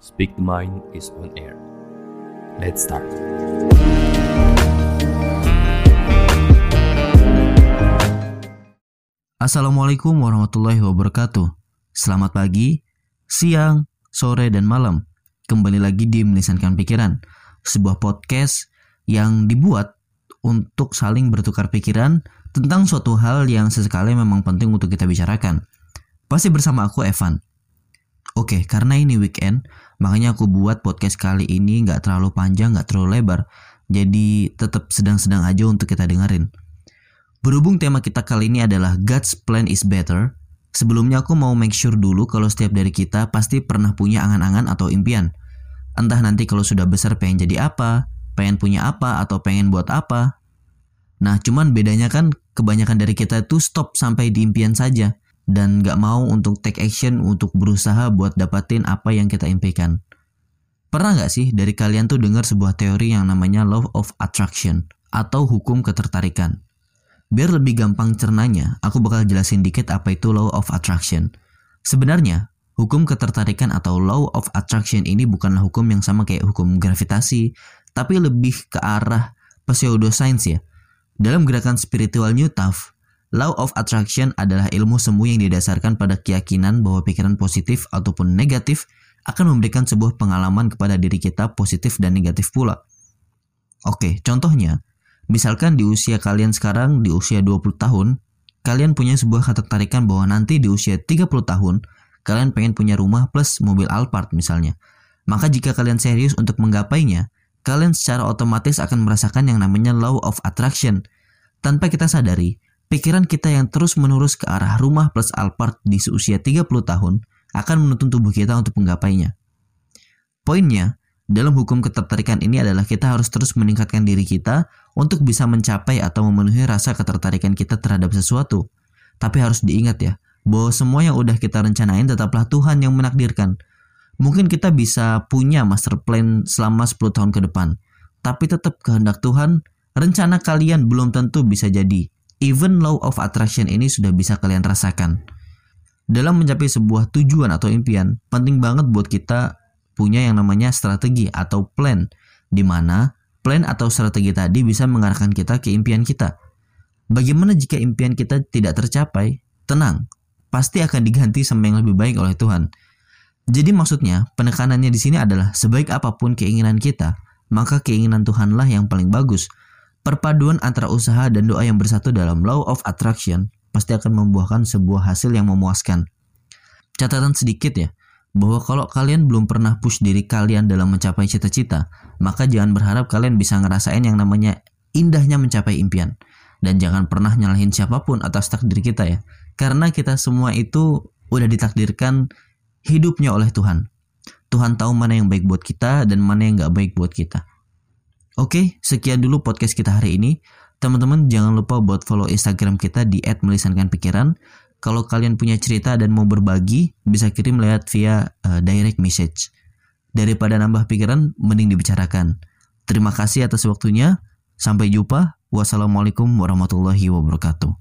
Speak the Mind is on air. Let's start. Assalamualaikum warahmatullahi wabarakatuh. Selamat pagi, siang, sore, dan malam. Kembali lagi di Melisankan Pikiran, sebuah podcast yang dibuat untuk saling bertukar pikiran tentang suatu hal yang sesekali memang penting untuk kita bicarakan. Pasti bersama aku Evan. Oke, karena ini weekend, makanya aku buat podcast kali ini nggak terlalu panjang, nggak terlalu lebar. Jadi tetap sedang-sedang aja untuk kita dengerin. Berhubung tema kita kali ini adalah God's plan is better, sebelumnya aku mau make sure dulu kalau setiap dari kita pasti pernah punya angan-angan atau impian. Entah nanti kalau sudah besar pengen jadi apa, pengen punya apa, atau pengen buat apa. Nah, cuman bedanya kan kebanyakan dari kita itu stop sampai di impian saja dan gak mau untuk take action untuk berusaha buat dapatin apa yang kita impikan. Pernah gak sih dari kalian tuh dengar sebuah teori yang namanya law of attraction atau hukum ketertarikan? Biar lebih gampang cernanya, aku bakal jelasin dikit apa itu law of attraction. Sebenarnya, hukum ketertarikan atau law of attraction ini bukanlah hukum yang sama kayak hukum gravitasi, tapi lebih ke arah pseudoscience ya. Dalam gerakan spiritual New Thought, Law of Attraction adalah ilmu semu yang didasarkan pada keyakinan bahwa pikiran positif ataupun negatif akan memberikan sebuah pengalaman kepada diri kita positif dan negatif pula. Oke, contohnya, misalkan di usia kalian sekarang di usia 20 tahun, kalian punya sebuah ketertarikan bahwa nanti di usia 30 tahun, kalian pengen punya rumah plus mobil Alphard misalnya. Maka jika kalian serius untuk menggapainya, kalian secara otomatis akan merasakan yang namanya law of attraction. Tanpa kita sadari, Pikiran kita yang terus-menerus ke arah rumah plus Alphard di seusia 30 tahun akan menuntun tubuh kita untuk menggapainya. Poinnya, dalam hukum ketertarikan ini adalah kita harus terus meningkatkan diri kita untuk bisa mencapai atau memenuhi rasa ketertarikan kita terhadap sesuatu. Tapi harus diingat ya, bahwa semua yang udah kita rencanain tetaplah Tuhan yang menakdirkan. Mungkin kita bisa punya master plan selama 10 tahun ke depan, tapi tetap kehendak Tuhan, rencana kalian belum tentu bisa jadi even law of attraction ini sudah bisa kalian rasakan. Dalam mencapai sebuah tujuan atau impian, penting banget buat kita punya yang namanya strategi atau plan, di mana plan atau strategi tadi bisa mengarahkan kita ke impian kita. Bagaimana jika impian kita tidak tercapai? Tenang, pasti akan diganti sama yang lebih baik oleh Tuhan. Jadi maksudnya, penekanannya di sini adalah sebaik apa pun keinginan kita, maka keinginan Tuhanlah yang paling bagus – Perpaduan antara usaha dan doa yang bersatu dalam law of attraction pasti akan membuahkan sebuah hasil yang memuaskan. Catatan sedikit ya, bahwa kalau kalian belum pernah push diri kalian dalam mencapai cita-cita, maka jangan berharap kalian bisa ngerasain yang namanya indahnya mencapai impian. Dan jangan pernah nyalahin siapa pun atas takdir kita ya. Karena kita semua itu udah ditakdirkan hidupnya oleh Tuhan. Tuhan tahu mana yang baik buat kita dan mana yang gak baik buat kita. Oke, sekian dulu podcast kita hari ini. Teman-teman jangan lupa buat follow Instagram kita di @melisankanpikiran. Kalau kalian punya cerita dan mau berbagi, bisa kirim lewat via uh, direct message. Daripada nambah pikiran, mending dibicarakan. Terima kasih atas waktunya. Sampai jumpa. Wassalamualaikum warahmatullahi wabarakatuh.